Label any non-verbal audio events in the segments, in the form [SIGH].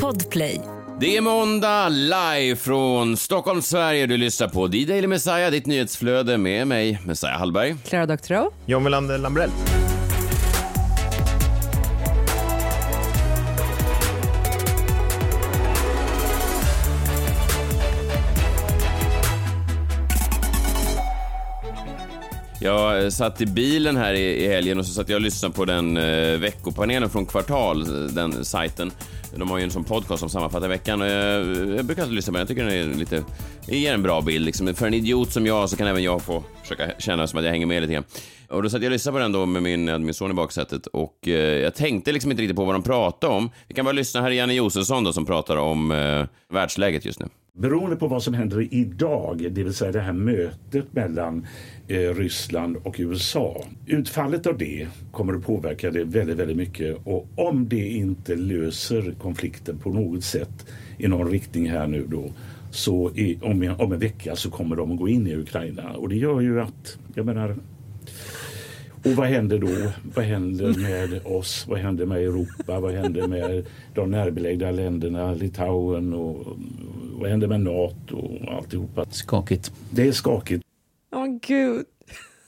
Podplay. Det är måndag live från Stockholm, Sverige. Du lyssnar på D-Daily Messiah, ditt nyhetsflöde med mig, Messiah Hallberg. Clara Doctorow. John Melander Lambrell. Jag eh, satt i bilen här i, i helgen och så satt jag och lyssnade på den eh, veckopanelen från Kvartal, eh, den sajten. De har ju en sån podcast som sammanfattar veckan och jag, eh, jag brukar alltid lyssna på den. Jag tycker den är lite, ger en bra bild liksom. För en idiot som jag så kan även jag få försöka känna som att jag hänger med lite grann. Och då satt jag och lyssnade på den då med min, min son i baksätet och eh, jag tänkte liksom inte riktigt på vad de pratade om. Vi kan bara lyssna. Här är Janne Josefsson då som pratar om eh, världsläget just nu. Beroende på vad som händer idag, det vill säga det här mötet mellan eh, Ryssland och USA. Utfallet av det kommer att påverka det väldigt, väldigt mycket och om det inte löser konflikten på något sätt i någon riktning här nu då så i, om, om en vecka så kommer de att gå in i Ukraina och det gör ju att, jag menar och vad händer då? Vad händer med oss? Vad händer med Europa? Vad händer med de närbelägna länderna, Litauen och vad händer med Nato och alltihopa? Skakigt. Det är skakigt. Åh oh, gud.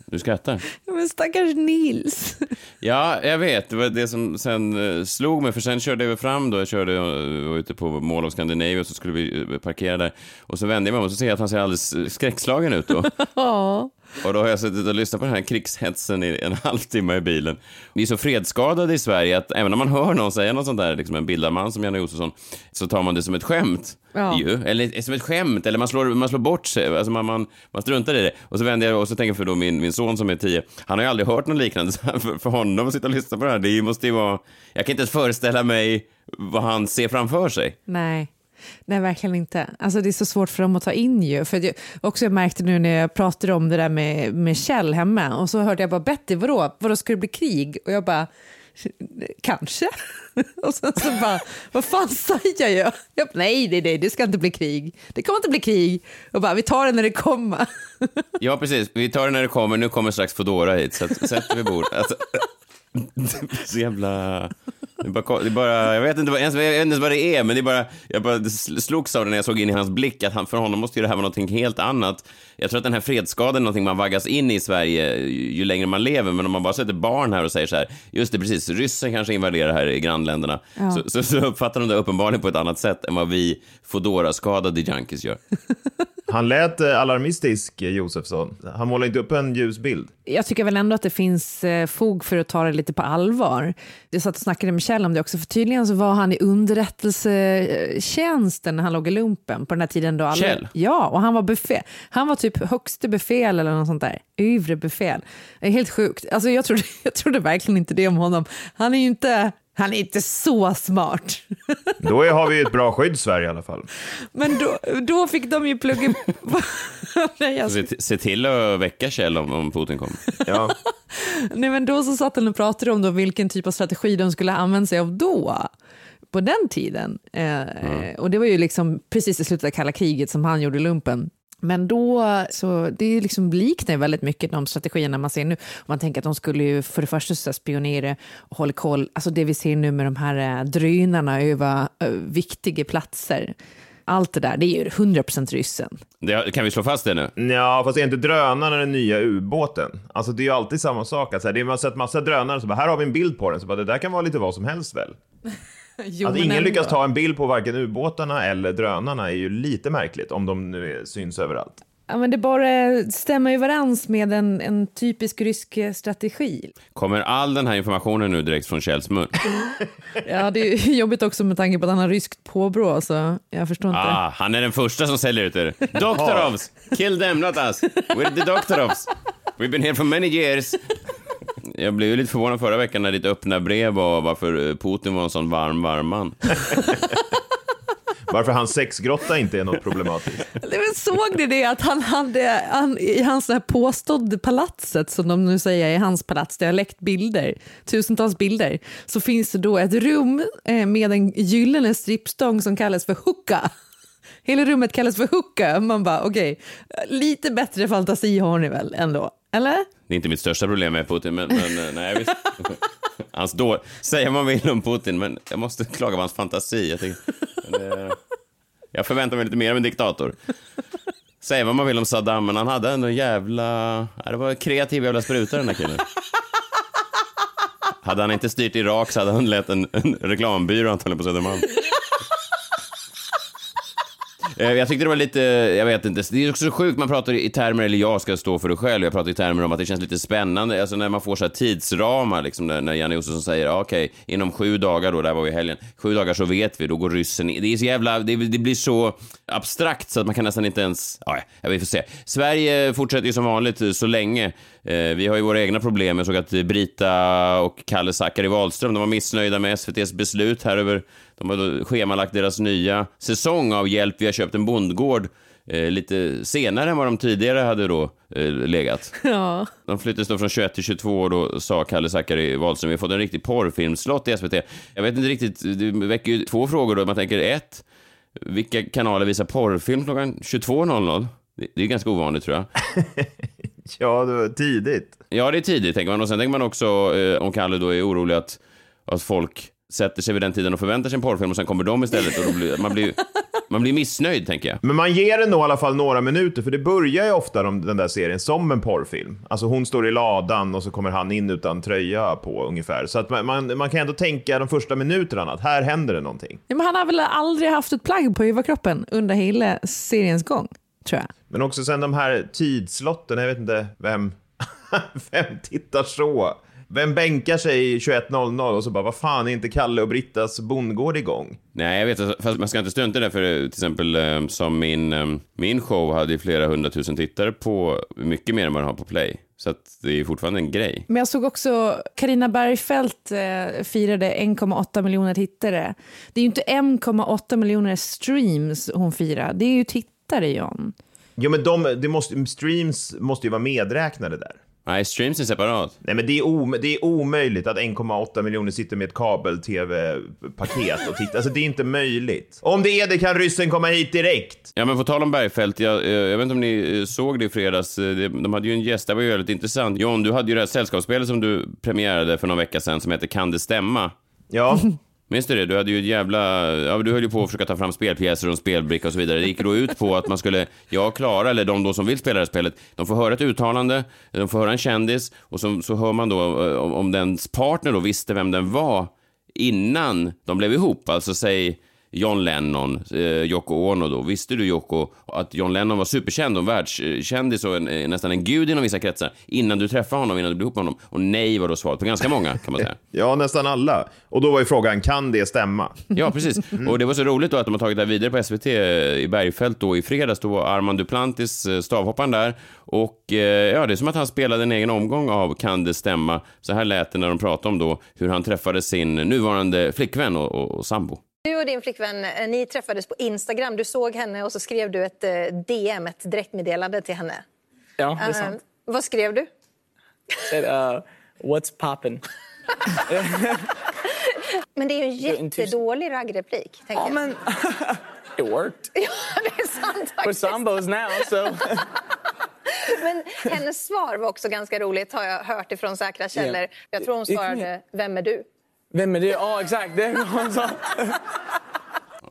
Du skrattar? Ja, men stackars Nils. Ja, jag vet. Det var det som sen eh, slog mig, för sen körde vi fram då. Jag körde och var ute på Mall of Scandinavia och så skulle vi eh, parkera där. Och så vände jag mig om och så ser jag att han ser alldeles skräckslagen ut då. [LAUGHS] Och då har jag suttit och lyssnat på den här krigshetsen i en [LAUGHS] halvtimme i bilen. Vi är så fredskadade i Sverige att även om man hör någon säga något sånt där, liksom en bildad man som Janne Josefsson, så tar man det som ett skämt. Ja. Ju. Eller som ett skämt, eller man slår, man slår bort sig, alltså man, man, man struntar i det. Och så vänder jag och så tänker för då min, min son som är tio, han har ju aldrig hört något liknande. [LAUGHS] Så för, för honom att sitta och lyssna på det här, det måste ju vara... Jag kan inte ens föreställa mig vad han ser framför sig. Nej. Nej, verkligen inte. Alltså, det är så svårt för dem att ta in ju. För jag, också jag märkte nu när jag pratade om det där med, med Kjell hemma och så hörde jag bara Betty, vadå, vadå ska det bli krig? Och jag bara, kanske. [LAUGHS] Och sen så bara, vad fan säger jag? jag bara, nej, nej, nej, det ska inte bli krig. Det kommer inte bli krig. Och bara, vi tar det när det kommer. [LAUGHS] Ja, precis. Vi tar det när det kommer. Nu kommer strax Foodora hit, så att, sätter vi bord. Alltså, [LAUGHS] så jävla... Det bara, det bara, jag, vet inte vad, jag vet inte ens vad det är, men det är bara, jag bara slogs av det när jag såg in i hans blick att han, för honom måste ju det här vara någonting helt annat. Jag tror att den här fredsskadan är någonting man vaggas in i i Sverige ju, längre man lever, men om man bara sätter barn här och säger så här, just det, precis, ryssen kanske invaderar här i grannländerna, Ja. så, så, så uppfattar de det uppenbarligen på ett annat sätt än vad vi Foodora-skadade junkies gör. [LAUGHS] Han lät eh, alarmistisk, eh, Josefsson. Han målar inte upp en ljus bild. Jag tycker väl ändå att det finns eh, fog för att ta det lite på allvar. Jag satt och snackade med Kjell om det också, för tydligen så var han i underrättelsetjänsten när han låg i lumpen på den här tiden då alla... Kjell? Ja, och han var befäl. Han var typ högste befäl eller något sånt där. Övre befäl. Det är helt sjukt. Alltså jag trodde, [LAUGHS] jag trodde verkligen inte det om honom. Han är ju inte... Han är inte så smart. [LAUGHS] Då är, har vi ett bra skydd, Sverige i alla fall. Men då, då fick de ju plugga... [LAUGHS] Nej, jag Se, se till att väcka Kjell om, om Putin kommer. [LAUGHS] Ja. Nej, men då så satt han och pratade om då vilken typ av strategi de skulle använda sig av då, på den tiden. Eh, eh, Och det var ju liksom precis i slutet av kalla kriget som han gjorde lumpen. Men då, så det liksom liknar väldigt mycket de strategierna man ser nu. Man tänker att de skulle ju för det första spionera och hålla koll, alltså det vi ser nu med de här eh, drönarna över eh, viktiga platser. Allt det där, det är ju 100% ryssen. Det, kan vi slå fast det nu? Ja, fast är inte drönarna den nya ubåten? Alltså det är ju alltid samma sak. Alltså, det är, man har sett massa drönare, så bara, här har vi en bild på den, så bara, det där kan vara lite vad som helst väl? Jo, Att men ingen ändå. lyckas ta en bild på varken ubåtarna eller drönarna är ju lite märkligt, om de nu är, syns överallt. Ja, men det bara stämmer överens med en, en typisk rysk eh, strategi. Kommer all den här informationen nu direkt från Kjells mun? [LAUGHS] Ja, det är jobbigt också med tanke på att han har ryskt påbrå, så jag förstår inte. Ah, han är den första som säljer ut det. Doktorovs! Kill them, not us. We're the Doktorovs. We've been here for many years. Jag blev ju lite förvånad förra veckan när ditt öppna brev var varför eh, Putin var en sån varm, varm man. [LAUGHS] Varför hans sexgrotta inte är något problematiskt. Men såg ni det att han hade han, i hans så här påstådda palatset som de nu säger är hans palats, det har läckt bilder, tusentals bilder, så finns det då ett rum eh, med en gyllene strippstång som kallas för hookah. Hela rummet kallas för hookah. Man bara okej, lite bättre fantasi har ni väl ändå? Eller? Det är inte mitt största problem med Putin, men, men eh, nej, visst. [LAUGHS] Hans då, säga vad man vill om Putin, men jag måste klaga på hans fantasi. Jag, tycker, det, jag förväntar mig lite mer av en diktator. Säga vad man vill om Saddam, men han hade ändå en jävla... Det var en kreativ jävla spruta den där killen. Hade han inte styrt Irak så hade han lett en, en reklambyrå antagligen på Södermalm. Eh, jag tyckte det var lite, jag vet inte, det är också så sjukt, man pratar i termer, eller jag ska stå för det själv, jag pratar i termer om att det känns lite spännande, alltså när man får så här tidsramar, liksom när, Janne Josefsson säger, ah, okej, inom sju dagar då, där var vi i helgen, sju dagar så vet vi, då går ryssen in. Det är så jävla, det, det blir så abstrakt så att man kan nästan inte ens, ja, jag vi får se. Sverige fortsätter ju som vanligt så länge. Eh, vi har ju våra egna problem. Jag såg att Brita och Kalle Zackari Wahlström, de var missnöjda med SVTs beslut här över de har schemalagt deras nya säsong av Hjälp, vi har köpt en bondgård eh, lite senare än vad de tidigare hade då eh, legat. [LAUGHS] Ja. De flyttades då från 21 till 22 och då sa Kalle Zackari Wahlström, vi har fått en riktig porrfilmslott i SVT. Jag vet inte riktigt, det väcker ju två frågor då. Man tänker ett, vilka kanaler visar porrfilm klockan 22.00? Det, det är ganska ovanligt tror jag. [LAUGHS] [LAUGHS] Ja, det var tidigt. Ja, det är tidigt tänker man. Och sen tänker man också, eh, om Kalle då är orolig att, att folk sätter sig vid den tiden och förväntar sig en porrfilm och sen kommer de istället och då blir, man, blir, [LAUGHS] man blir missnöjd tänker jag. Men man ger den nog i alla fall några minuter, för det börjar ju ofta de, den där serien som en porrfilm. Alltså hon står i ladan och så kommer han in utan tröja på ungefär. Så att man, man, man kan ändå tänka de första minuterna att här händer det någonting. Ja, men han har väl aldrig haft ett plagg på överkroppen under hela seriens gång, tror jag. Men också sen de här tidslotten, jag vet inte vem, [LAUGHS] vem tittar så? Vem bänkar sig 21.00 och så bara, vad fan är inte Kalle och Brittas bondgård igång? Nej, jag vet, fast man ska inte strunta i det, för eh, till exempel eh, som min, eh, min show hade ju flera hundratusen tittare på, mycket mer än vad den har på Play. Så att det är fortfarande en grej. Men jag såg också Karina Bergfeldt eh, firade 1,8 miljoner tittare. Det är ju inte 1,8 miljoner streams hon firar, det är ju tittare John. Jo men de, det måste, streams måste ju vara medräknade där. Nej, streams är separat. Nej men det är, om, det är omöjligt att 1,8 miljoner sitter med ett kabel-tv-paket och tittar. Alltså det är inte möjligt. Om det är det kan ryssen komma hit direkt. Ja, men på tal om Bergfeldt, jag, jag, jag vet inte om ni eh, såg det i fredags. Eh, De hade ju en gäst, det var ju väldigt intressant. John, du hade ju det här sällskapsspelet som du premierade för någon vecka sedan som heter Kan det stämma? Ja, [LAUGHS] Minns du det? Du hade ju ett jävla... Ja, du höll ju på att försöka ta fram spelpjäser och spelbricka och så vidare. Det gick då ut på att man skulle, jag och Klara, eller de då som vill spela det här spelet, de får höra ett uttalande, de får höra en kändis och så, så hör man då eh, om, om dens partner då visste vem den var innan de blev ihop. Alltså säg John Lennon, eh, Yoko Ono då. Visste du Yoko att John Lennon var superkänd och världskändis och en, eh, nästan en gud inom vissa kretsar innan du träffade honom, innan du blev ihop med honom? Och nej var då svaret på ganska många kan man säga. [LAUGHS] ja, nästan alla. Och då var ju frågan, kan det stämma? [LAUGHS] Ja, precis. Och det var så roligt då att de har tagit det här vidare på SVT i Bergfält då i fredags. Då var Armand Duplantis, eh, stavhopparen där. Och eh, ja, det är som att han spelade en egen omgång av Kan det stämma? Så här lät det när de pratade om då hur han träffade sin nuvarande flickvän och, och, och sambo. Du och din flickvän, eh, ni träffades på Instagram. Du såg henne och så skrev du ett eh, DM, ett direktmeddelande till henne. Ja, det är Eh, sant. vad skrev du? Said, uh, what's poppin? [LAUGHS] Men det är ju en jättedålig raggreplik. Ja, men [LAUGHS] it worked. [LAUGHS] Ja, det är sant We're faktiskt. sambos now, so Men hennes svar var också ganska roligt, har jag hört ifrån säkra källor. Ja. Jag tror hon svarade, vem är du? Vem är det? Ja, exakt. Det är någon som...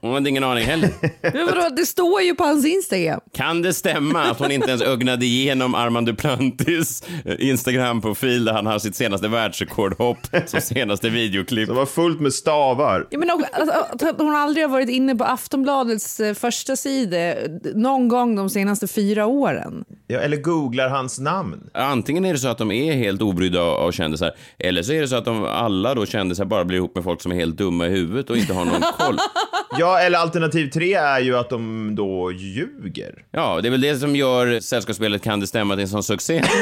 Hon hade ingen aning heller. [LAUGHS] Men vadå, det står ju på hans Instagram. Kan det stämma att hon inte ens ögnade igenom Armand Duplantis eh, Instagram-profil där han har sitt senaste världsrekordhopp som senaste videoklipp? Det var fullt med stavar. Ja, men också, alltså, att hon aldrig har varit inne på Aftonbladets eh, första sida någon gång de senaste fyra åren. Ja, eller googlar hans namn. Antingen är det så att de är helt obrydda av kändisar, eller så är det så att de alla då kändisar bara blir ihop med folk som är helt dumma i huvudet och inte har någon koll. Ja, eller alternativ tre är ju att de då ljuger. Ja, det är väl det som gör Sällskapsspelet Kan det stämma till en sån succé. [LAUGHS]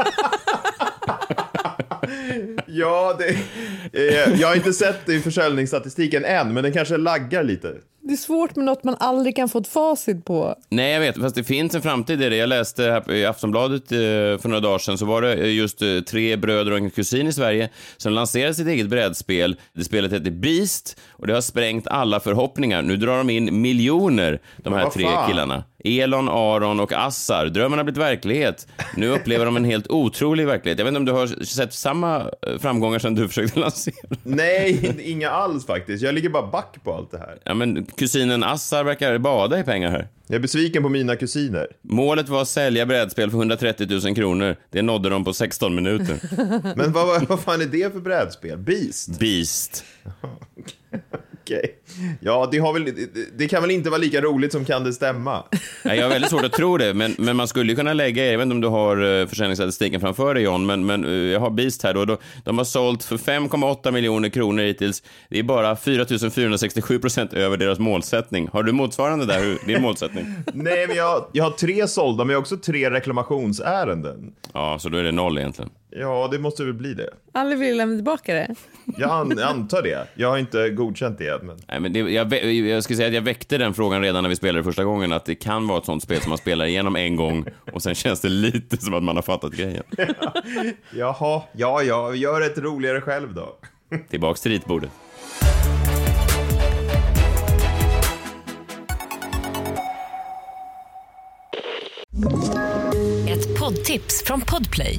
[LAUGHS] Ja, det, eh, jag har inte sett det i försäljningsstatistiken än, men den kanske laggar lite. Det är svårt med något man aldrig kan få ett facit på. Nej, jag vet, fast det finns en framtid i det. Jag läste här i Aftonbladet eh, för några dagar sedan så var det eh, just eh, tre bröder och en kusin i Sverige som lanserade sitt eget brädspel. Det spelet heter Beast och det har sprängt alla förhoppningar. Nu drar de in miljoner, de här tre killarna. Elon, Aron och Assar. Drömmen har blivit verklighet. Nu upplever de en helt otrolig verklighet. Jag vet inte om du har sett samma eh, framgångar som du försökte [LAUGHS] lansera? Nej, inga alls faktiskt. Jag ligger bara back på allt det här. Ja, men kusinen Assar verkar bada i pengar här. Jag är besviken på mina kusiner. Målet var att sälja brädspel för 130 000 kronor. Det nådde de på 16 minuter. [LAUGHS] Men vad, vad, vad fan är det för brädspel? Beast? Beast. [LAUGHS] Okej. Ja, det, har väl, det, kan väl inte vara lika roligt som kan det stämma? Ja, jag har väldigt svårt att tro det, men, men man skulle ju kunna lägga, jag vet inte om du har eh, försäljningsstatistiken framför dig John, men, men eh, jag har Beast här då, då. De har sålt för 5,8 miljoner kronor hittills. Det är bara 4 467 procent över deras målsättning. Har du motsvarande där, din målsättning? [LAUGHS] Nej, men jag, jag har tre sålda, men jag har också tre reklamationsärenden. Ja, så då är det noll egentligen. Ja, det måste väl bli det. Aldrig vill lämna tillbaka det. Jag, an, jag antar det. Jag har inte godkänt det än. Men... Nej, men det, jag, jag ska säga att jag väckte den frågan redan när vi spelade första gången, att det kan vara ett sånt spel som man spelar igenom en gång och sen känns det lite som att man har fattat grejen. [LAUGHS] Jaha, ja, ja, gör ett roligare själv då. Tillbaks till ritbordet. Ett poddtips från Podplay.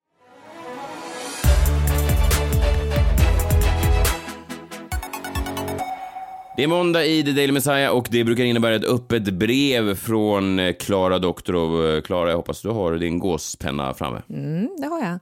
Det är måndag i The Daily Messiah och det brukar innebära ett öppet brev från eh, Klara Doktorov. Klara, eh, jag hoppas du har din gåspenna framme. Mm, det har jag.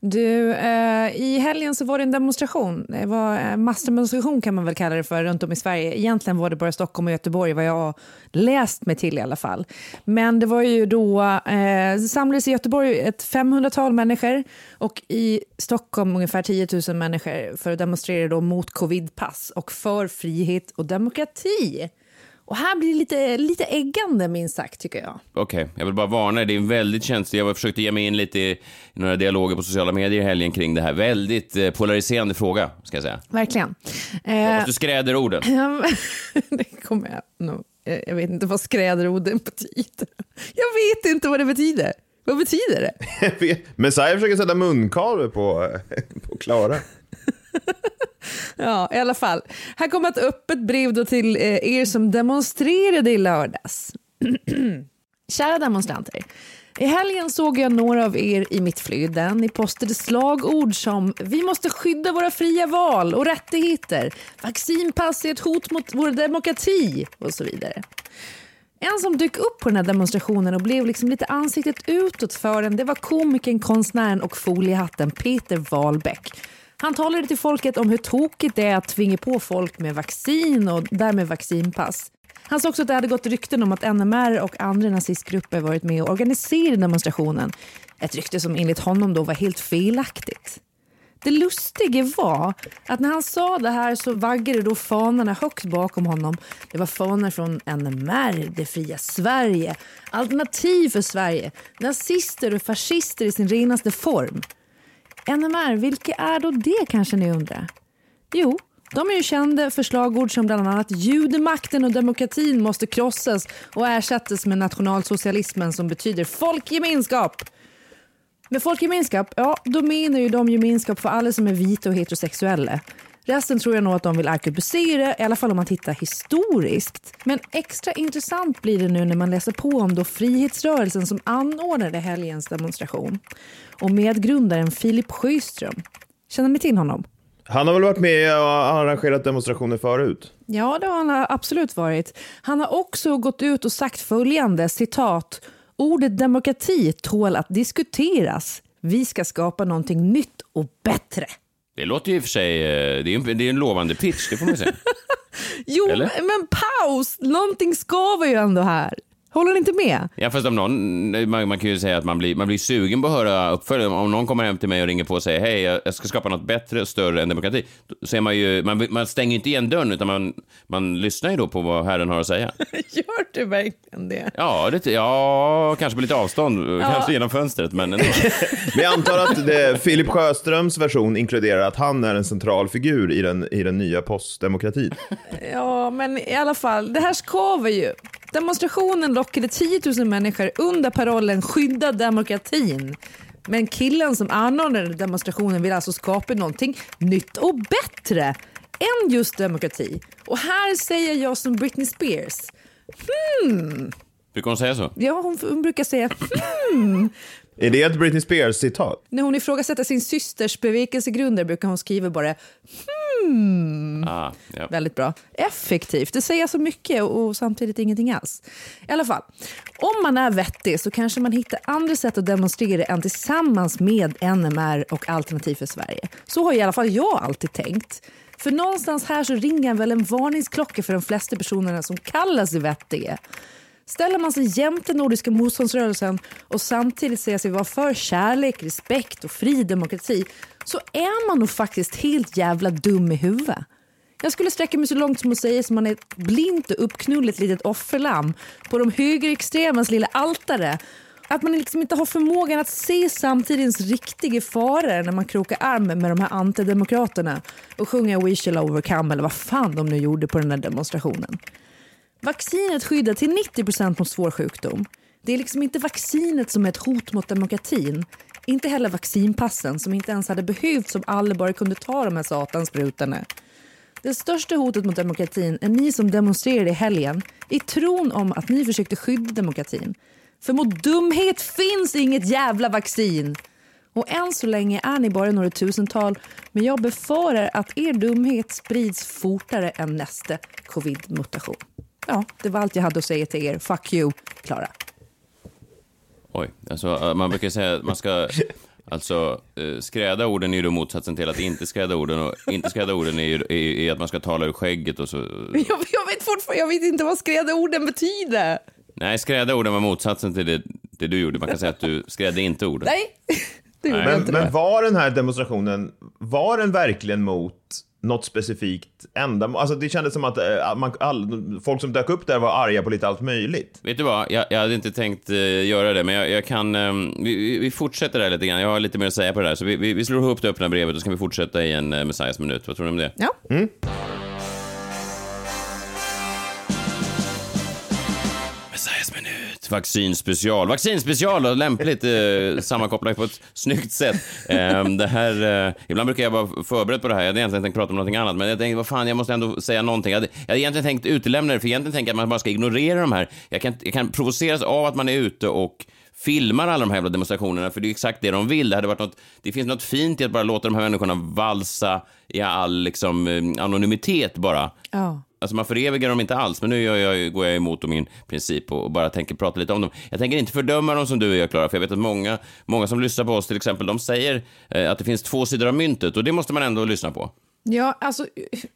Du, eh, I helgen så var det en demonstration. Det var en massdemonstration kan man väl kalla det för runt om i Sverige. Egentligen var det bara Stockholm och Göteborg vad jag har läst mig till i alla fall. Men det var ju då, eh, samlades i Göteborg ett 500-tal människor och i Stockholm ungefär 10 000 människor för att demonstrera då mot covidpass och för frihet och demokrati. Och här blir det lite, lite äggande minst sagt tycker jag. Okej, jag vill bara varna dig. Det är en väldigt känslig... Jag försökte ge mig in lite i, i några dialoger på sociala medier i helgen kring det här. Väldigt eh, polariserande fråga, ska jag säga. Verkligen. Eh, du skräder orden. [LAUGHS] Men- det kommer jag nog. Eh, Jag vet inte vad skräderoden betyder. Jag vet inte vad det betyder. Vad betyder det? [LAUGHS] Messiah försöker sätta munkavel på, på Klara. [LAUGHS] Ja, i alla fall. Här kommer ett öppet brev då till eh, er som demonstrerade i lördags. [CLEARS THROAT] Kära demonstranter. I helgen såg jag några av er i mitt flöde. Ni postade slagord som “Vi måste skydda våra fria val och rättigheter”, “Vaccinpass är ett hot mot vår demokrati” och så vidare. En som dök upp på den här demonstrationen och blev liksom lite ansiktet utåt för den, det var komikern, konstnären och foliehatten Peter Wahlbeck. Han talade till folket om hur tokigt det är att tvinga på folk med vaccin och därmed vaccinpass. Han sa också att det hade gått rykten om att NMR och andra nazistgrupper varit med och organiserat demonstrationen. Ett rykte som enligt honom då var helt felaktigt. Det lustiga var att när han sa det här så vaggade då fanorna högt bakom honom. Det var fanor från NMR, Det fria Sverige, Alternativ för Sverige, nazister och fascister i sin renaste form. NMR, vilka är då det kanske ni undrar? Jo, de är ju kända för slagord som bland annat judemakten och demokratin måste krossas och ersättas med nationalsocialismen som betyder folkgemenskap. Med folkgemenskap, ja då menar ju de gemenskap för alla som är vita och heterosexuella. Resten tror jag nog att de vill arkebusera, i alla fall om man tittar historiskt. Men extra intressant blir det nu när man läser på om då frihetsrörelsen som anordnade helgens demonstration. Och medgrundaren Filip Sjöström. Känner ni till honom? Han har väl varit med och arrangerat demonstrationer förut? Ja, det har han absolut varit. Han har också gått ut och sagt följande, citat. Ordet demokrati tål att diskuteras. Vi ska skapa någonting nytt och bättre. Det låter ju i och för sig... eh, Det är, en, det är en lovande pitch, det får man säga. [LAUGHS] Jo, Eller? men paus! Någonting skaver ju ändå här. Håller ni inte med? Ja, fast om någon, man, man kan ju säga att man blir, man blir sugen på att höra uppföljning. Om någon kommer hem till mig och ringer på och säger hej, jag jag ska skapa något bättre och större än demokrati. Så är man ju, man, man stänger ju inte igen dörren, utan man, man lyssnar ju då på vad Herren har att säga. [LAUGHS] Gör du verkligen det? Ja, det, ja kanske på lite avstånd, kanske genom fönstret, men ändå. [LAUGHS] Men jag antar att det, Filip Sjöströms version inkluderar att han är en central figur i den, i den nya postdemokratin. Ja, men i alla fall, det här skaver ju. Demonstrationen lockade 10 000 människor under parollen skydda demokratin. Men killen som anordnade demonstrationen vill alltså skapa någonting nytt och bättre än just demokrati. Och här säger jag som Britney Spears. Brukar hon säga så? Ja, hon, hon brukar säga hmm. Är det ett Britney Spears-citat? När hon ifrågasätter sin systers bevekelsegrunder brukar hon skriva bara Ah, ja. Väldigt bra. Effektivt. Det säger så mycket och samtidigt ingenting alls. I alla fall, om man är vettig så kanske man hittar andra sätt att demonstrera än tillsammans med NMR och Alternativ för Sverige. Så har i alla fall jag alltid tänkt. För någonstans här så ringer väl en varningsklocka för de flesta personerna som kallar sig vettiga. Ställer man sig jämte Nordiska motståndsrörelsen och samtidigt säger sig vara för kärlek, respekt och fri demokrati så är man nog faktiskt helt jävla dum i huvudet. Jag skulle sträcka mig så långt som att säga att man är ett blint och uppknulligt litet offerlamm på de högerextremas lilla altare. Att man liksom inte har förmågan att se samtidens riktiga faror när man krokar arm med de här antidemokraterna och sjunger We shall overcome eller vad fan de nu gjorde på den där demonstrationen. Vaccinet skyddar till 90 mot svår sjukdom. Det är liksom inte vaccinet som är ett hot mot demokratin. Inte heller vaccinpassen som inte ens hade behövts om alla bara kunde ta de här satansprutorna. Det största hotet mot demokratin är ni som demonstrerade i helgen i tron om att ni försökte skydda demokratin. För mot dumhet finns inget jävla vaccin. Och än så länge är ni bara några tusental men jag befarar att er dumhet sprids fortare än nästa covid-mutation. Ja, det var allt jag hade att säga till er. Fuck you, Klara. Oj, alltså äh, man brukar säga att man ska [LAUGHS] Alltså, eh, skräda orden är ju då motsatsen till att inte skräda orden och inte skräda orden är ju är, är att man ska tala ur skägget och så. Jag, jag vet fortfarande jag vet inte vad skräda orden betyder. Nej, skräda orden var motsatsen till det, det du gjorde. Man kan säga att du skrädde inte orden. Nej, [LAUGHS] det gjorde jag Men, inte. men det. var den här demonstrationen, var den verkligen mot något specifikt ändamål? Alltså det kändes som att eh, man, all, folk som dök upp där var arga på lite allt möjligt. Vet du vad, jag, jag hade inte tänkt eh, göra det, men jag, jag kan... ehm, vi, vi- fortsätter där lite grann. Jag har lite mer att säga på det där. Så vi, vi, vi slår ihop det öppna brevet och så kan vi fortsätta i en uh, Messiahs minut. Vad tror du om det? Ja. Messiahs Vaccinspecial. Vaccinspecial, lämpligt eh, sammankopplat på ett snyggt sätt. Eh, det här, eh, ibland brukar jag vara förberedd på det här. Jag hade egentligen tänkt prata om någonting annat, men jag tänkte, vad fan, jag måste ändå säga någonting. Jag hade, jag hade egentligen tänkt utelämna det, för egentligen tänker jag att man bara ska ignorera de här. Jag kan, jag kan provoceras av att man är ute och filmar alla de här jävla demonstrationerna, för det är exakt det de vill. Det, hade varit något, det finns något fint i att bara låta de här människorna valsa i all liksom, eh, anonymitet bara. Ja. Alltså man förevigar dem inte alls, men nu gör jag, går jag emot min princip och bara tänker prata lite om dem. Jag tänker inte fördöma dem som du gör, Klara, för jag vet att många, många som lyssnar på oss till exempel, de säger eh, att det finns två sidor av myntet och det måste man ändå lyssna på. Ja, alltså,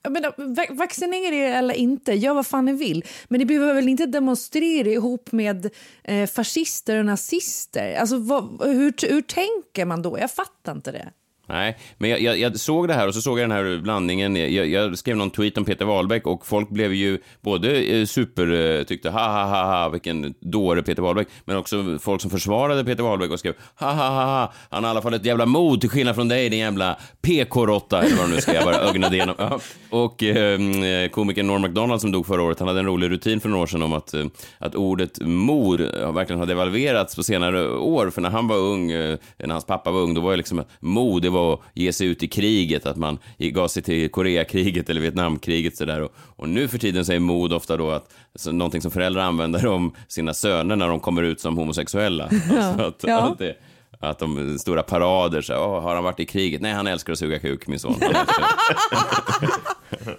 jag menar, vaccinera er eller inte, gör vad fan ni vill. Men ni behöver väl inte demonstrera ihop med eh, fascister och nazister? Alltså, vad, hur, hur tänker man då? Jag fattar inte det. Nej, men jag, jag, jag såg det här och så såg jag den här blandningen. Jag, jag skrev någon tweet om Peter Wahlbeck och folk blev ju både eh, super, eh, tyckte ha ha ha ha vilken dåre Peter Wahlbeck, men också folk som försvarade Peter Wahlbeck och skrev ha ha ha ha, han har i alla fall ett jävla mod till skillnad från dig din jävla PK-råtta eller vad de nu ska jag bara ögnade igenom. Ja. Och ehm, eh, komikern Norm MacDonald som dog förra året, han hade en rolig rutin för några år sedan om att, eh, att ordet mor verkligen har devalverats på senare år, för när han var ung, när hans pappa var ung, då var det liksom att mod, det var att ge sig ut i kriget, att man gav sig till Koreakriget eller Vietnamkriget sådär. Och, och nu för tiden så är mod ofta då att, så, någonting som föräldrar använder om sina söner när de kommer ut som homosexuella. [LAUGHS] Alltså att, Ja. att det, att de stora parader, så, "Åh, har han varit i kriget? Nej, han älskar att suga kuk, min son. [LAUGHS]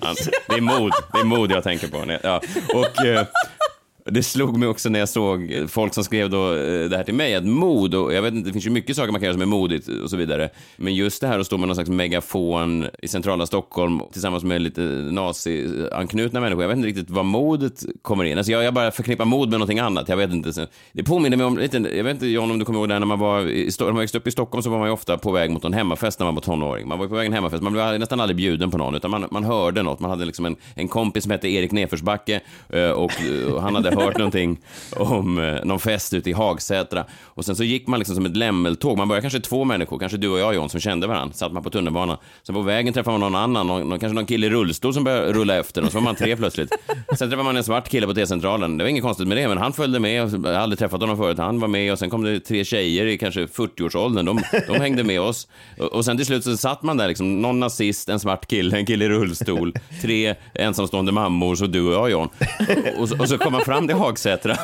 Han det är mod, det är mod jag tänker på. Ja. Och, eh, det slog mig också när jag såg folk som skrev då eh, det här till mig, att mod, och jag vet inte, det finns ju mycket saker man kan göra som är modigt och så vidare. Men just det här att stå med någon slags megafon i centrala Stockholm tillsammans med lite nazi-anknutna människor, jag vet inte riktigt var modet kommer in. Alltså jag, jag bara förknippar mod med någonting annat, jag vet inte. Det påminner mig om lite, jag vet inte John om du kommer ihåg det här när man var, i, när man växte upp i Stockholm så var man ju ofta på väg mot en hemmafest när man var tonåring. Man var ju på väg en hemmafest, man blev nästan aldrig bjuden på någon, utan man, man hörde något. Man hade liksom en, en kompis som hette Erik Nefersbacke eh, och, och han hade [LAUGHS] hört någonting om eh, någon fest ute i Hagsätra. Och sen så gick man liksom som ett lämmeltåg. Man började kanske två människor, kanske du och jag John, som kände varandra. Satt man på tunnelbanan. Sen på vägen träffade man någon annan, någon, någon, kanske någon kille i rullstol som började rulla efter. Och så var man tre plötsligt. Sen träffade man en svart kille på T-centralen. Det var inget konstigt med det, men han följde med. Jag hade aldrig träffat honom förut. Han var med och sen kom det tre tjejer i kanske 40-årsåldern. De, de hängde med oss. Och, och sen till slut så satt man där liksom, någon nazist, en svart kille, en kille i rullstol, tre ensamstående mammor, så du och jag John. Och, så- och så kom man fram till Hagsätra.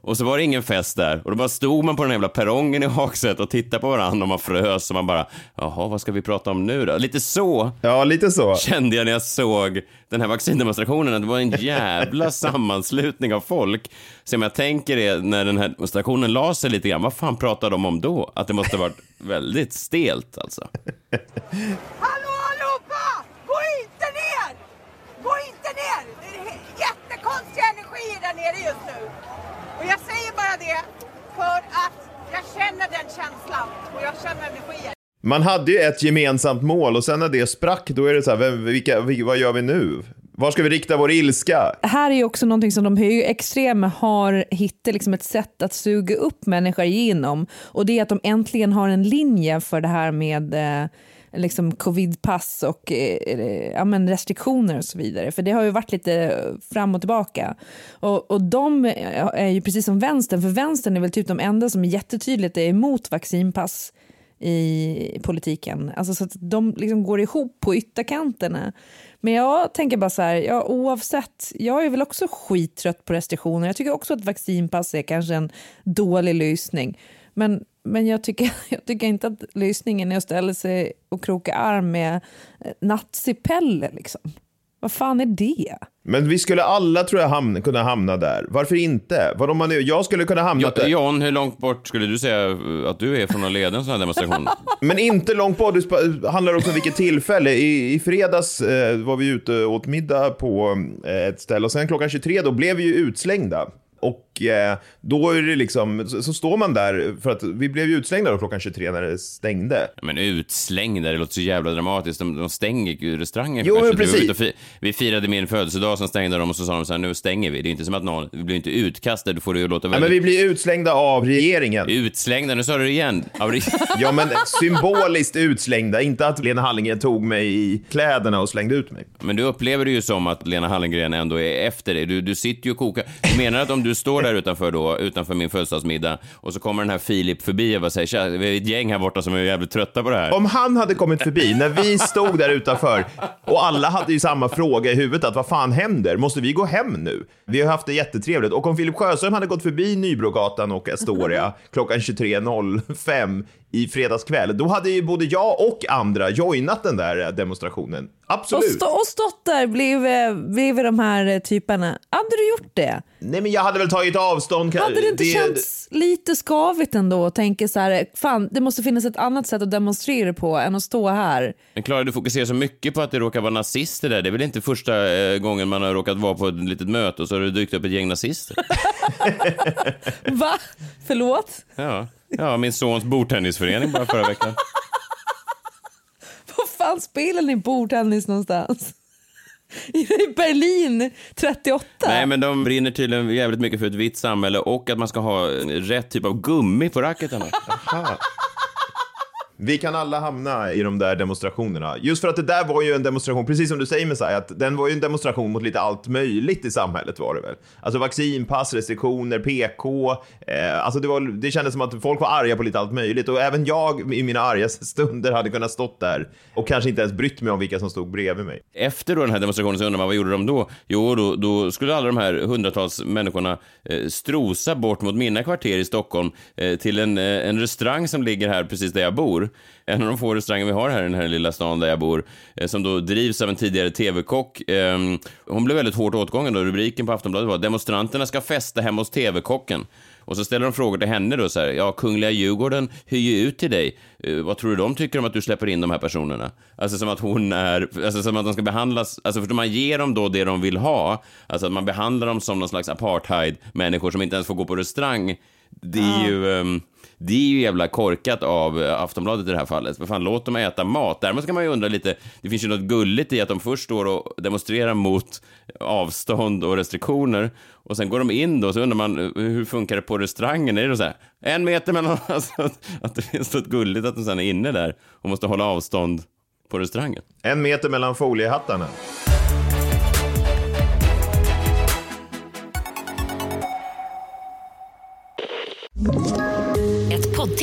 Och så var det ingen fest där. Och då bara stod man på den jävla perrongen i Hagsätra och tittade på varandra och man frös och man bara, jaha, vad ska vi prata om nu då? Lite så Ja, lite så. kände jag när jag såg den här vaccindemonstrationen, att det var en jävla [LAUGHS] sammanslutning av folk. Så om jag tänker det, när den här demonstrationen la sig lite grann, vad fan pratade de om då? Att det måste ha varit väldigt stelt alltså. [LAUGHS] Hallå allihopa! Gå inte ner! Gå inte ner! Det är jättekonstiga energier där nere just nu. Och jag säger bara det för att jag känner den känslan och jag känner energier. Man hade ju ett gemensamt mål och sen när det sprack, då är det så här, vem, vilka, vil- vad gör vi nu? Var ska vi rikta vår ilska? här är ju också någonting som de högerextrema har hittat liksom ett sätt att suga upp människor genom. Och det är att de äntligen har en linje för det här med eh, liksom covidpass och eh, ja, men restriktioner och så vidare. För det har ju varit lite fram och tillbaka. Och, och de eh, är ju precis som vänstern, för vänstern är väl typ de enda som jättetydligt är emot vaccinpass i politiken. Alltså så att de liksom går ihop på ytterkanterna. Men jag tänker bara så här, ja, oavsett, jag är väl också skittrött på restriktioner. Jag tycker också att vaccinpass är kanske en dålig lösning. Men, men jag, tycker, [LAUGHS] jag tycker inte att lösningen är att ställa sig och kroka arm med eh, nazipelle. Liksom. Vad fan är det? Men vi skulle alla, tror jag, hamna, kunna hamna där. Varför inte? Vad om man, jag skulle kunna hamna Ja, där. John, hur långt bort skulle du säga att du är från att leda en sån här demonstration? [LAUGHS] Men inte långt på. Det handlar också om vilket tillfälle. I, i fredags eh, var vi ute och åt middag på eh, ett ställe och sen klockan 23 då blev vi ju utslängda. Och eh, då är det liksom, så, så står man där, för att vi blev ju utslängda då klockan 23 när det stängde. Men utslängda, det låter så jävla dramatiskt. De, de stänger restaurangen. Jo, men precis. fi- vi firade min födelsedag, sen stängde de och så sa de så här, nu stänger vi. Det är inte som att någon, vi blir inte utkastade, du får det ju låta Ja, väldigt... men vi blir utslängda av regeringen. Utslängda, nu sa du det igen. Av re- [LAUGHS] Ja, men symboliskt utslängda, inte att Lena Hallengren tog mig i kläderna och slängde ut mig. Men du upplever det ju som att Lena Hallengren ändå är efter dig. Du, du sitter ju och kokar. Du menar att om du står där utanför då, utanför min födelsedagsmiddag och så kommer den här Filip förbi och bara säger tja, vi är ett gäng här borta som är jävligt trötta på det här. Om han hade kommit förbi när vi stod där utanför och alla hade ju samma fråga i huvudet att vad fan händer? Måste vi gå hem nu? Vi har haft det jättetrevligt och om Filip Sjöström hade gått förbi Nybrogatan och Astoria klockan 23.05 i fredags kväll, då hade ju både jag och andra joinat den där demonstrationen. Och, Absolut. stå, och stått där bredvid, bredvid de här eh, typerna. Hade du gjort det? Nej, men jag hade väl tagit avstånd. Hade det inte känts lite skavigt ändå och tänka så här, fan det måste finnas ett annat sätt att demonstrera på än att stå här. Men Klara, du fokuserar så mycket på att det råkar vara nazister där. Det är väl inte första eh, gången man har råkat vara på ett litet möte och så har det dykt upp ett gäng nazister? [LAUGHS] Va? Förlåt? Ja, ja min sons bordtennisförening bara förra veckan. Fan spelar ni bordtennis någonstans? [LAUGHS] I Berlin 38? Nej, men de brinner tydligen jävligt mycket för ett vitt samhälle och att man ska ha rätt typ av gummi på racketarna. Vi kan alla hamna i de där demonstrationerna. Just för att det där var ju en demonstration, precis som du säger Messiah, att den var ju en demonstration mot lite allt möjligt i samhället var det väl. Alltså vaccinpass, restriktioner, PK, eh, alltså det, var, det kändes som att folk var arga på lite allt möjligt och även jag i mina argaste [LAUGHS] stunder hade kunnat stått där och kanske inte ens brytt mig om vilka som stod bredvid mig. Efter då den här demonstrationen så undrar man vad gjorde de då? Jo, då, då skulle alla de här hundratals människorna eh, strosa bort mot mina kvarter i Stockholm eh, till en, eh, en restaurang som ligger här precis där jag bor bor, en av de få restauranger vi har här i den här lilla stan där jag bor, eh, som då drivs av en tidigare tv-kock. Eh, hon blev väldigt hårt åtgången då. Rubriken på Aftonbladet var “Demonstranterna ska festa hemma hos tv-kocken”. Och så ställer de frågor till henne då så här, ja, Kungliga Djurgården hyr ju ut till dig. Eh, vad tror du de tycker om att du släpper in de här personerna? Alltså som att hon är, alltså som att de ska behandlas, alltså för man ger dem då det de vill ha. Alltså att man behandlar dem som någon slags apartheid-människor som inte ens får gå på restaurang. Det är ju... ehm, det är ju jävla korkat av eh, Aftonbladet i det här fallet. För fan, låt dem äta mat. Däremot kan man ju undra lite, det finns ju något gulligt i att de först står och demonstrerar mot avstånd och restriktioner och sen går de in då, så undrar man eh, hur funkar det på restaurangen? Är det så här, en meter mellan, [LAUGHS] alltså, att, att det finns något gulligt att de sen är inne där och måste hålla avstånd på restaurangen? En meter mellan foliehattarna. you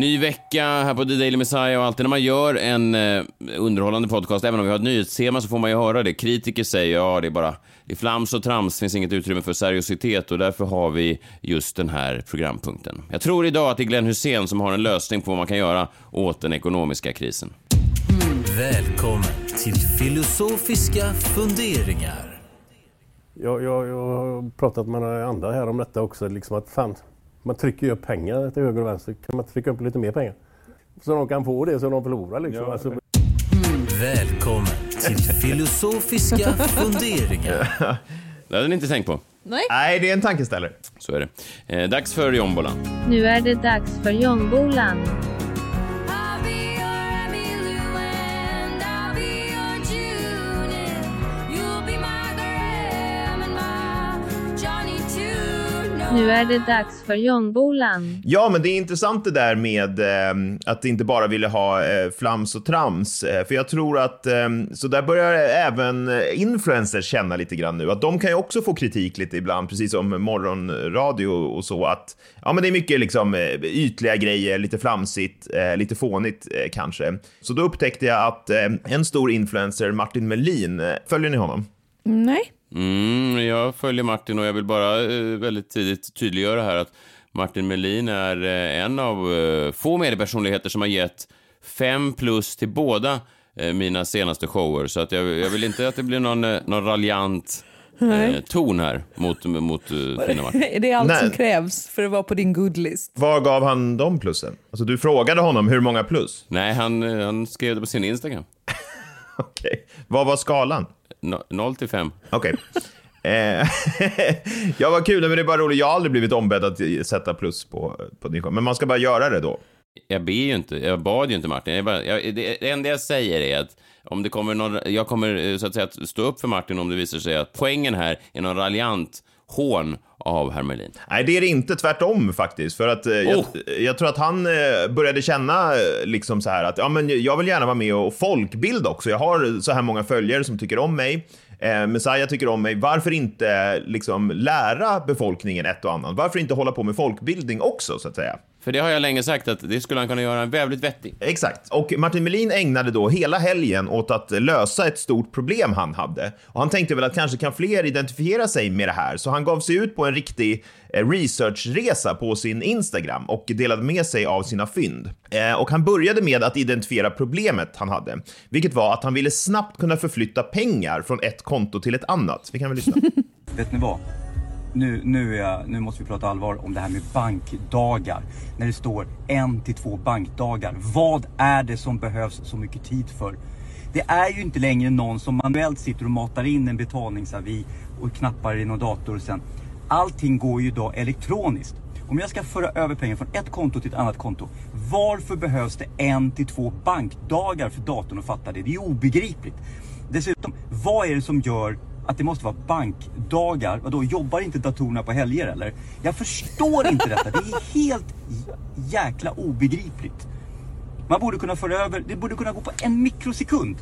Ny vecka här på The Daily Messiah och alltid när man gör en eh, underhållande podcast, även om vi har ett nyhetstema så får man ju höra det. Kritiker säger ja, det är bara det är flams och trams, finns inget utrymme för seriositet och därför har vi just den här programpunkten. Jag tror idag att det är Glenn Hussein som har en lösning på vad man kan göra åt den ekonomiska krisen. Välkommen till filosofiska funderingar. Jag, jag, jag har pratat med några andra här om detta också, liksom att fan, man trycker ju upp pengar till höger och vänster. Kan man trycka upp lite mer pengar? Så de kan få det som de förlorar liksom. Alltså, Välkommen till filosofiska funderingar. Det hade ni inte tänkt på. Nej. Nej, det är en tankeställare. Så är det. Eh, dags för jombolan. Nu är det dags för jombolan. Nu är det dags för jombolan. Ja, men det är intressant det där med eh, att inte bara ville ha eh, flams och trams. Eh, för jag tror att, eh, så där börjar även influencers känna lite grann nu. Att de kan ju också få kritik lite ibland, precis som morgonradio och så. Att ja, men det är mycket liksom eh, ytliga grejer, lite flamsigt, eh, lite fånigt eh, kanske. Så då upptäckte jag att eh, en stor influencer, Martin Melin, eh, följer ni honom? Nej. Mm, jag följer Martin och jag vill bara eh, väldigt tidigt tydliggöra här att Martin Melin är eh, en av eh, få mediepersonligheter som har gett fem plus till båda eh, mina senaste shower. Så att jag, jag vill inte att det blir någon, eh, någon raljant eh, ton här mot, mot eh, [LAUGHS] fina Martin. Är det allt Nej. som krävs för att vara på din goodlist? Var gav han de plussen? Alltså du frågade honom hur många plus? Nej, han, eh, han skrev det på sin Instagram. [LAUGHS] Okej. Vad var skalan? No, 0 till 5. Okej. Eh, [LAUGHS] ja, vad kul, men det är bara roligt. Jag har aldrig blivit ombedd att sätta plus på, på din show. Men man ska bara göra det då. Jag ber ju inte, jag bad ju inte Martin. Jag bara, jag, det, det enda jag säger är att om det kommer någon, jag kommer eh, så att säga att stå upp för Martin om det visar sig att poängen här är någon raljant hån av herr Melin. Nej, det är det inte. Tvärtom faktiskt. För att eh, jag, Oh. jag tror att han eh, började känna eh, liksom så här att ja, men jag vill gärna vara med och folkbilda också. Jag har så här många följare som tycker om mig. Eh, Messiah tycker om mig. Varför inte liksom lära befolkningen ett och annat? Varför inte hålla på med folkbildning också, så att säga? För det har jag länge sagt att det skulle han kunna göra väldigt vettigt. Exakt. Och Martin Melin ägnade då hela helgen åt att lösa ett stort problem han hade. Och han tänkte väl att kanske kan fler identifiera sig med det här, så han gav sig ut på en riktig eh, researchresa på sin Instagram och delade med sig av sina fynd. Eh, Och han började med att identifiera problemet han hade, vilket var att han ville snabbt kunna förflytta pengar från ett konto till ett annat. Vi kan väl lyssna. [LAUGHS] Vet ni vad? Nu, nu, är jag, nu måste vi prata allvar om det här med bankdagar. När det står en till två bankdagar. Vad är det som behövs så mycket tid för? Det är ju inte längre någon som manuellt sitter och matar in en betalningsavi och knappar i någon dator sen. Allting går ju idag elektroniskt. Om jag ska föra över pengar från ett konto till ett annat konto. Varför behövs det en till två bankdagar för datorn att fatta det? Det är obegripligt. Dessutom, vad är det som gör att det måste vara bankdagar. Vadå, jobbar inte datorerna på helger eller? Jag förstår inte detta. Det är helt jäkla obegripligt. Man borde kunna föra över, det borde kunna gå på en mikrosekund.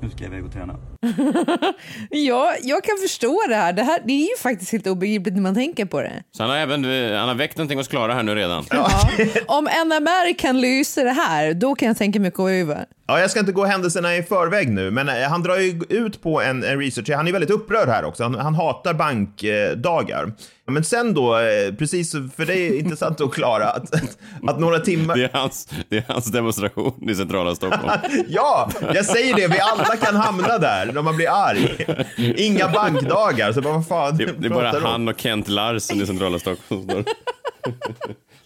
Nu ska jag iväg och träna. [LAUGHS] Ja, jag kan förstå det här. Det, här. det är ju faktiskt helt obegripligt när man tänker på det. Så han har även han har väckt någonting hos Klara här nu redan. Om NMR kan lösa det här, då kan jag tänka mig att gå över. Ja, jag ska inte gå händelserna i förväg nu, men eh, han drar ju ut på en, en research. Han är väldigt upprörd här också. Han, han hatar bankdagar. Men sen då, eh, precis för det är intressant att klara att, att några timmar... Det är hans, det är hans demonstration i centrala Stockholm. [LAUGHS] ja, jag säger det. Vi alla kan hamna där när man blir arg. Inga bankdagar. Så bara, vad fan Det, det är bara han och Kent Larsen i centrala Stockholm. [LAUGHS]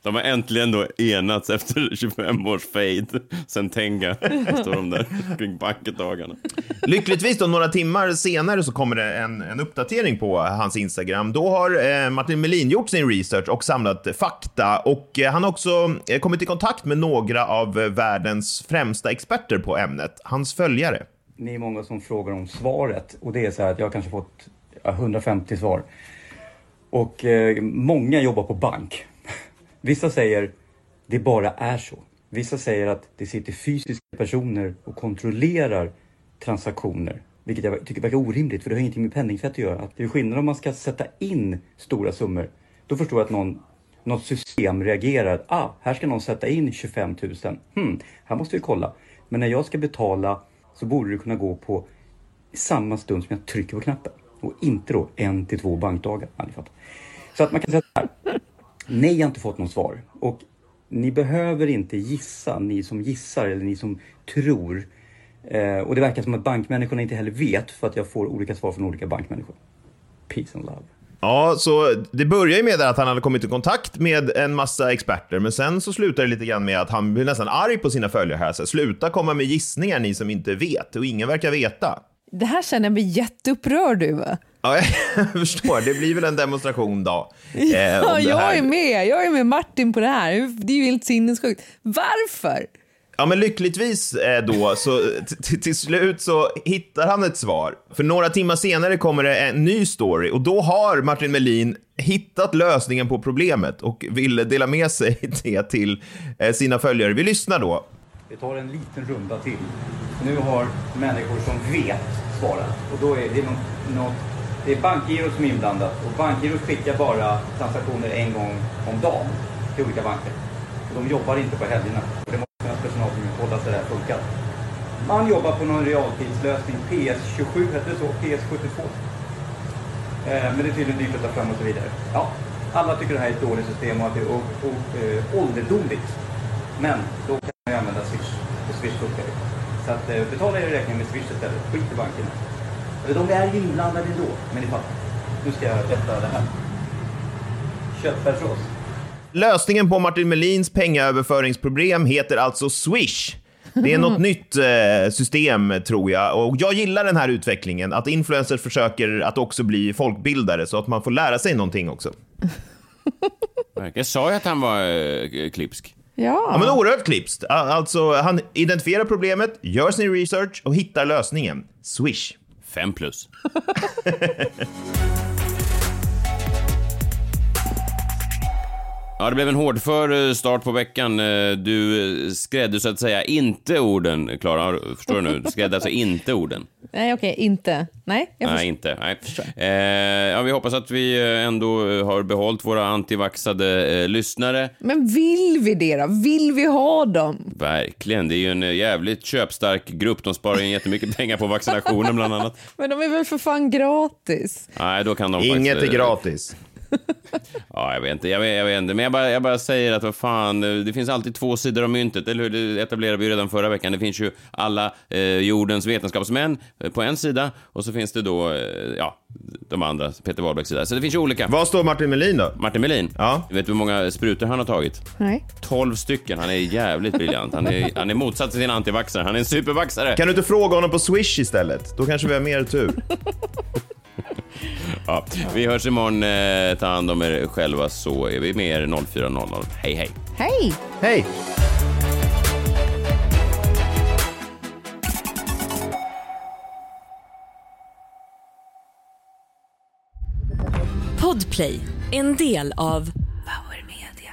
De har äntligen då enats efter [LAUGHS] 25 års fade. Sen Tenga [LAUGHS] står de där kring bankdagarna. Lyckligtvis då, några timmar senare så kommer det en, en uppdatering på hans Instagram. Då har eh, Martin Melin gjort sin research och samlat fakta och eh, han har också eh, kommit i kontakt med några av eh, världens främsta experter på ämnet, hans följare. Ni är många som frågar om svaret och det är så här att jag har kanske fått ja, 150 svar. Och eh, många jobbar på bank. Vissa säger det bara är så. Vissa säger att det sitter fysiska personer och kontrollerar transaktioner. Vilket jag tycker verkar orimligt för det har ingenting med penningtvätt att göra. Att det är skillnad om man ska sätta in stora summor. Då förstår jag att någon, något system reagerar. Ah, här ska någon sätta in 25 000. Hmm, här måste vi kolla. Men när jag ska betala så borde det kunna gå på samma stund som jag trycker på knappen. Och inte då en till två bankdagar. Så att man kan säga så här. Nej, jag har inte fått något svar. Och ni behöver inte gissa, ni som gissar eller ni som tror. Eh, och det verkar som att bankmänniskorna inte heller vet för att jag får olika svar från olika bankmänniskor. Peace and love. Ja, så det börjar ju med att han hade kommit i kontakt med en massa experter, men sen så slutar det lite grann med att han blir nästan arg på sina följare här. Så sluta komma med gissningar ni som inte vet, och ingen verkar veta. Det här känner jag mig jätteupprörd över. Ja, [LAUGHS] jag förstår. Det blir väl en demonstration då. eh, Ja, jag är med. Jag är med Martin på det här. Det är ju helt sinnessjukt. Varför? Ja, men lyckligtvis eh, då, så till slut så hittar han ett svar. För några timmar senare kommer det en ny story och då har Martin Melin hittat lösningen på problemet och vill dela med sig [LAUGHS] det till eh, sina följare. Vi lyssnar då. Vi tar en liten runda till. Nu har människor som vet svarat. Och då är det något, något det är bankgirot som är inblandat. Och bankgirot skickar bara transaktioner en gång om dagen till olika banker. Och de jobbar inte på helgerna. Och det måste finnas personal som kollar så det här funkar. Man jobbar på någon realtidslösning. PS27 hette det så? PS72. Eh, men det är tydligen dyrt att ta fram och så vidare. Ja, alla tycker det här är ett dåligt system och att det är eh, ålderdomligt. Men då kan man ju använda Swish. Och Swish funkar ju. Så att eh, betala er räkning med Swish istället. Skit i bankerna. Eller de är ju inblandade ändå. Men ni fattar. Nu ska jag berätta det här. Köttfärssås. Lösningen på Martin Melins pengaöverföringsproblem heter alltså Swish. Det är något [LAUGHS] nytt eh, system tror jag och jag gillar den här utvecklingen att influencers försöker att också bli folkbildare så att man får lära sig någonting också. [LAUGHS] Jag sa ju att han var eh, klipsk. Ja. Ja, men oerhört klipskt. Alltså, han identifierar problemet, gör sin research och hittar lösningen. Swish. Fem plus. [LAUGHS] Ja, det blev en hårdför eh, start på veckan. Eh, Du eh, skrädde så att säga inte orden, Klara. Förstår du nu? Du skrädde alltså inte orden. Nej, okej, inte. Nej, jag Nej, förstår. inte. Nej. Eh, ja, vi hoppas att vi ändå har behållit våra antivaxade eh, lyssnare. Men vill vi det då? Vill vi ha dem? Verkligen. Det är ju en jävligt köpstark grupp. De sparar in jättemycket [LAUGHS] pengar på vaccinationen bland annat. Men de är väl för fan gratis? Nej, då kan de Inget faktiskt, är eh, gratis. [LAUGHS] Ja, jag vet inte. Jag vet, jag vet inte. Men jag bara, jag bara säger att vad fan, det finns alltid två sidor av myntet, eller hur? Det etablerade vi ju redan förra veckan. Det finns ju alla eh, jordens vetenskapsmän eh, på en sida och så finns det då, eh, ja, de andra, Peter Wahlbecks sida. Så det finns ju olika. Vad står Martin Melin då? Martin Melin? Ja. Vet du hur många sprutor han har tagit? Nej. 12 stycken. Han är jävligt briljant. Han är, han är motsats till sin antivaxare. Han är en supervaxare. Kan du inte fråga honom på Swish istället? Då kanske vi har mer tur. [LAUGHS] [LAUGHS] Ja, vi hörs imorgon. Eh, ta hand om er själva så är vi med er 04.00. Hej, hej. Hej! Hej! Podplay, en del av Power Media.